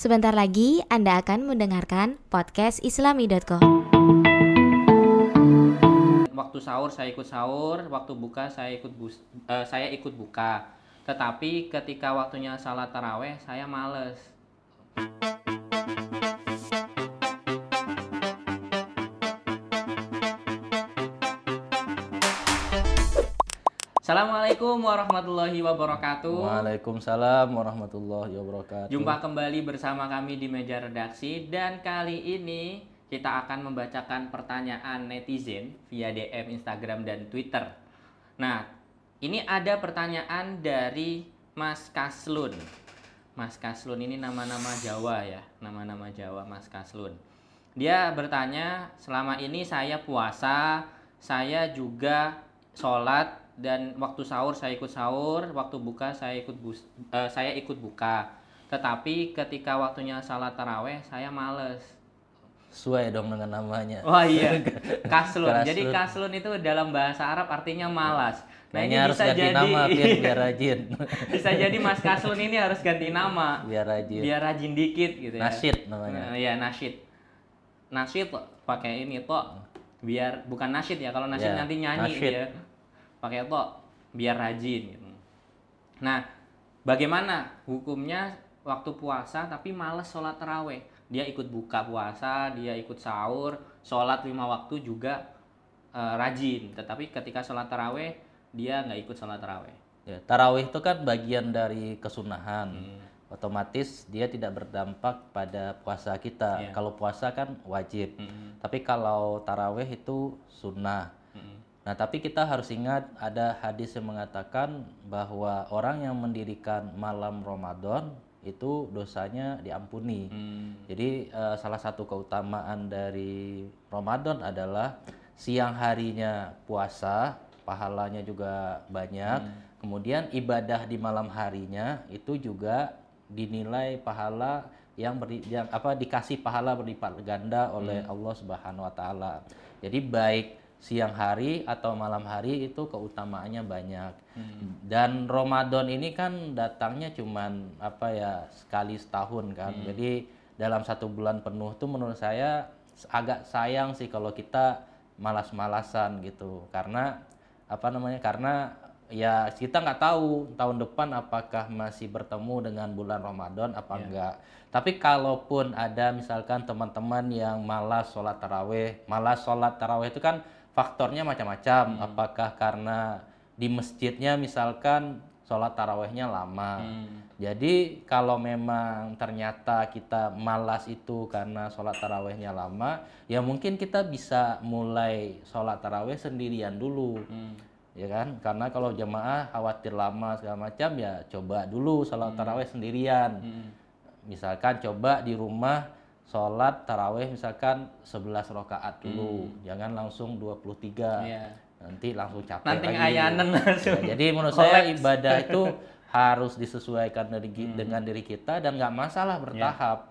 Sebentar lagi Anda akan mendengarkan podcast islami.com. Waktu sahur saya ikut sahur, waktu buka saya ikut bus, eh, saya ikut buka. Tetapi ketika waktunya salat taraweh saya males. Assalamualaikum warahmatullahi wabarakatuh. Waalaikumsalam warahmatullahi wabarakatuh. Jumpa kembali bersama kami di meja redaksi dan kali ini kita akan membacakan pertanyaan netizen via DM Instagram dan Twitter. Nah, ini ada pertanyaan dari Mas Kaslun. Mas Kaslun ini nama-nama Jawa ya, nama-nama Jawa Mas Kaslun. Dia bertanya, selama ini saya puasa, saya juga sholat dan waktu sahur saya ikut sahur, waktu buka saya ikut bus, eh, saya ikut buka. Tetapi ketika waktunya salat taraweh saya males. Sesuai dong dengan namanya. Wah iya, kaslun. Jadi kaslun itu dalam bahasa Arab artinya malas. Nah Kayaknya harus ganti nama biar, biar rajin. bisa jadi Mas Kaslun ini harus ganti nama biar rajin. biar rajin dikit gitu ya. Nasyid namanya. Nah, Iya nasyid. Nasyid pakai ini toh biar bukan nasyid ya kalau nasyid Ya, nanti nyanyi nasyid. ya. Pakai toh biar rajin gitu. Nah, bagaimana hukumnya waktu puasa tapi males sholat taraweh? Dia ikut buka puasa, dia ikut sahur, sholat lima waktu juga eh, rajin. Tetapi ketika sholat taraweh dia nggak ikut sholat taraweh. Ya, tarawih itu kan bagian dari kesunahan. Hmm. Otomatis dia tidak berdampak pada puasa kita. Iya. Kalau puasa kan wajib. Mm-mm. Tapi kalau tarawih itu sunnah. Nah, tapi kita harus ingat ada hadis yang mengatakan bahwa orang yang mendirikan malam Ramadan itu dosanya diampuni. Hmm. Jadi eh, salah satu keutamaan dari Ramadan adalah siang harinya puasa, pahalanya juga banyak. Kemudian ibadah di malam harinya itu juga dinilai pahala yang beri, yang apa dikasih pahala berlipat ganda oleh Allah Subhanahu wa taala. Jadi baik siang hari atau malam hari itu keutamaannya banyak. Dan Ramadan ini kan datangnya cuman apa ya sekali setahun kan. Jadi dalam satu bulan penuh tuh menurut saya agak sayang sih kalau kita malas-malasan gitu. Karena apa namanya? Karena ya kita nggak tahu tahun depan apakah masih bertemu dengan bulan Ramadan apa enggak. Tapi kalaupun ada misalkan teman-teman yang malas sholat taraweh, malas sholat taraweh itu kan faktornya macam-macam. Apakah karena di masjidnya misalkan sholat tarawehnya lama. Jadi kalau memang ternyata kita malas itu karena sholat tarawehnya lama, ya mungkin kita bisa mulai sholat taraweh sendirian dulu. Ya kan? Karena kalau jemaah khawatir lama segala macam ya coba dulu sholat taraweh sendirian. Misalkan coba di rumah sholat taraweh misalkan 11 rakaat dulu. Jangan langsung 23 Iya. nanti langsung capek Nanti lagi. langsung. Ya, jadi menurut saya ibadah itu harus disesuaikan dari, dengan diri kita dan nggak masalah bertahap.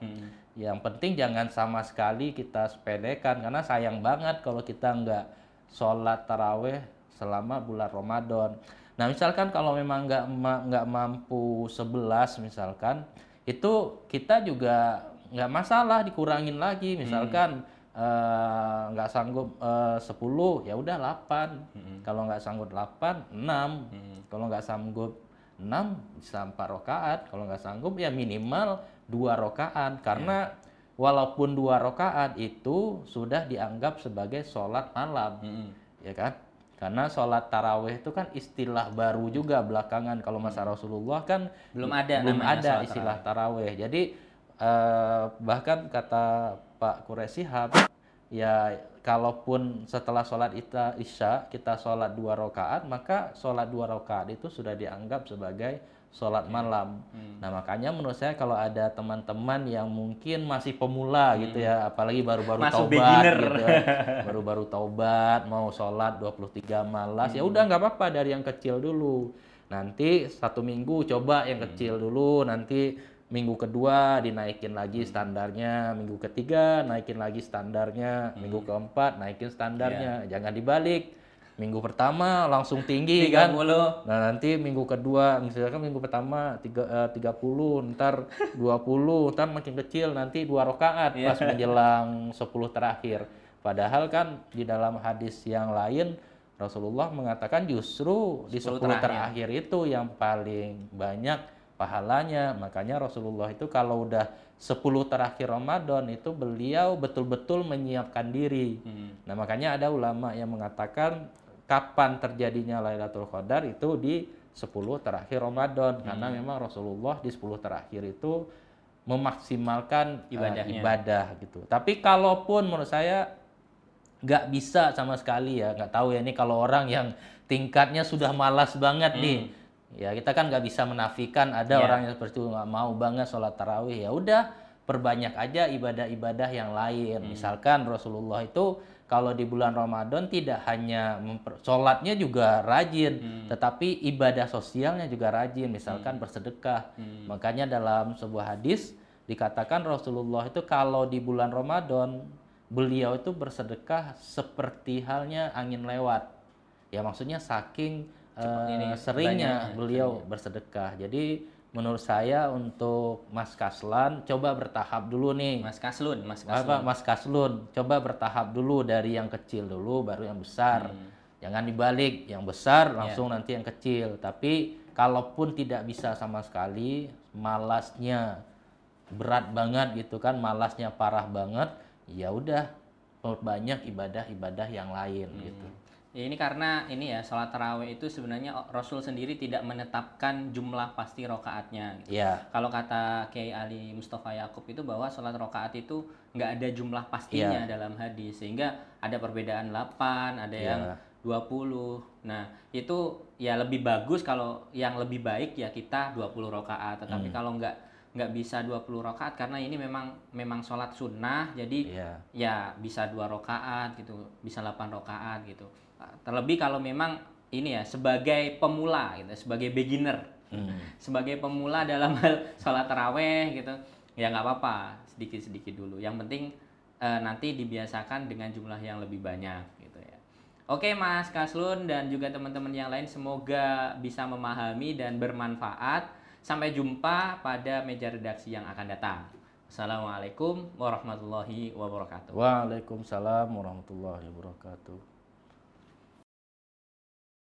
Yang penting jangan sama sekali kita sepedekan karena sayang banget kalau kita nggak sholat taraweh selama bulan Ramadan. Nah misalkan kalau memang nggak nggak mampu 11 misalkan itu kita juga nggak masalah dikurangin lagi. Misalkan eh, nggak sanggup eh, 10 ya udah 8 kalau nggak sanggup 8 6 kalau nggak sanggup 6 bisa 4 rakaat. Kalau nggak sanggup ya minimal dua rakaat. Karena walaupun dua rakaat itu sudah dianggap sebagai sholat malam. Ya kan? Karena sholat taraweh itu kan istilah baru juga belakangan. Kalau masa Rasulullah kan Belum ada belum ada istilah taraweh. Jadi eh, bahkan kata Pak Quraisy Shihab ya kalaupun setelah sholat ita- isya kita sholat dua rakaat maka sholat dua rakaat itu sudah dianggap sebagai sholat malam. Nah makanya menurut saya kalau ada teman-teman yang mungkin masih pemula gitu ya, apalagi baru-baru taubat beginner. gitu, ya. baru-baru taubat mau sholat 23 malas ya udah nggak apa-apa dari yang kecil dulu. Nanti satu minggu coba yang kecil dulu, nanti minggu kedua dinaikin lagi standarnya, minggu ketiga naikin lagi standarnya, minggu keempat naikin standarnya, jangan dibalik. minggu pertama langsung tinggi kan 30. Nah nanti minggu kedua misalkan minggu pertama tiga, eh, 30 ntar 20 ntar makin kecil nanti dua rakaat Iya. pas menjelang 10 terakhir. Padahal kan di dalam hadis yang lain Rasulullah mengatakan justru di 10 10 terakhir. terakhir itu yang paling banyak pahalanya. Makanya Rasulullah itu kalau udah 10 terakhir Ramadan itu beliau betul-betul menyiapkan diri. Hmm. Nah, makanya ada ulama yang mengatakan kapan terjadinya Lailatul Qadar itu di 10 terakhir Ramadan karena Hmm. memang Rasulullah di 10 terakhir itu memaksimalkan eh, Ibadahnya. ibadah gitu. Tapi kalaupun menurut saya nggak bisa sama sekali ya, nggak tahu ya ini kalau orang yang tingkatnya sudah malas banget nih. Ya kita kan nggak bisa menafikan ada Hmm. Ya. orang yang seperti itu nggak mau banget sholat tarawih ya udah perbanyak aja ibadah-ibadah yang lain. Hmm. Misalkan Rasulullah itu kalau di bulan Ramadan tidak hanya memper, sholatnya juga rajin, Hmm. tetapi ibadah sosialnya juga rajin. Misalkan bersedekah. Hmm. Makanya dalam sebuah hadis dikatakan Rasulullah itu kalau di bulan Ramadan beliau itu bersedekah seperti halnya angin lewat. Ya maksudnya saking Ini, seringnya banyak, beliau bersedekah. Jadi menurut saya untuk Mas Kaslan coba bertahap dulu nih. Mas Kaslun, Mas Apa Kaslun. Mas Kaslun coba bertahap dulu dari yang kecil dulu baru yang besar. Hmm. Jangan dibalik yang besar Ya. langsung nanti yang kecil. Tapi kalaupun tidak bisa sama sekali, malasnya berat banget gitu kan, malasnya parah banget, ya udah banyak ibadah-ibadah yang lain gitu. Ya, ini karena ini ya sholat tarawih itu sebenarnya Rasul sendiri tidak menetapkan jumlah pasti rokaatnya. gitu. Ya, Kalau kata Kiai Ali Mustafa Yakub itu bahwa sholat rokaat itu nggak ada jumlah pastinya Iya. dalam hadis sehingga ada perbedaan 8, ada Iya. yang 20. Nah, itu ya lebih bagus kalau yang lebih baik ya kita 20 rokaat. Tetapi Hmm. kalau nggak nggak bisa 20 rokaat karena ini memang memang sholat sunnah jadi iya. ya bisa dua rokaat gitu bisa 8 rokaat gitu terlebih kalau memang ini ya sebagai pemula gitu sebagai beginner. Hmm. sebagai pemula dalam hal sholat taraweh gitu ya nggak apa-apa sedikit sedikit dulu. Yang penting eh, nanti dibiasakan dengan jumlah yang lebih banyak gitu ya. Oke mas Kaslun dan juga teman-teman yang lain semoga bisa memahami dan bermanfaat. Sampai jumpa pada meja redaksi yang akan datang. Assalamualaikum warahmatullahi wabarakatuh. Waalaikumsalam warahmatullahi wabarakatuh.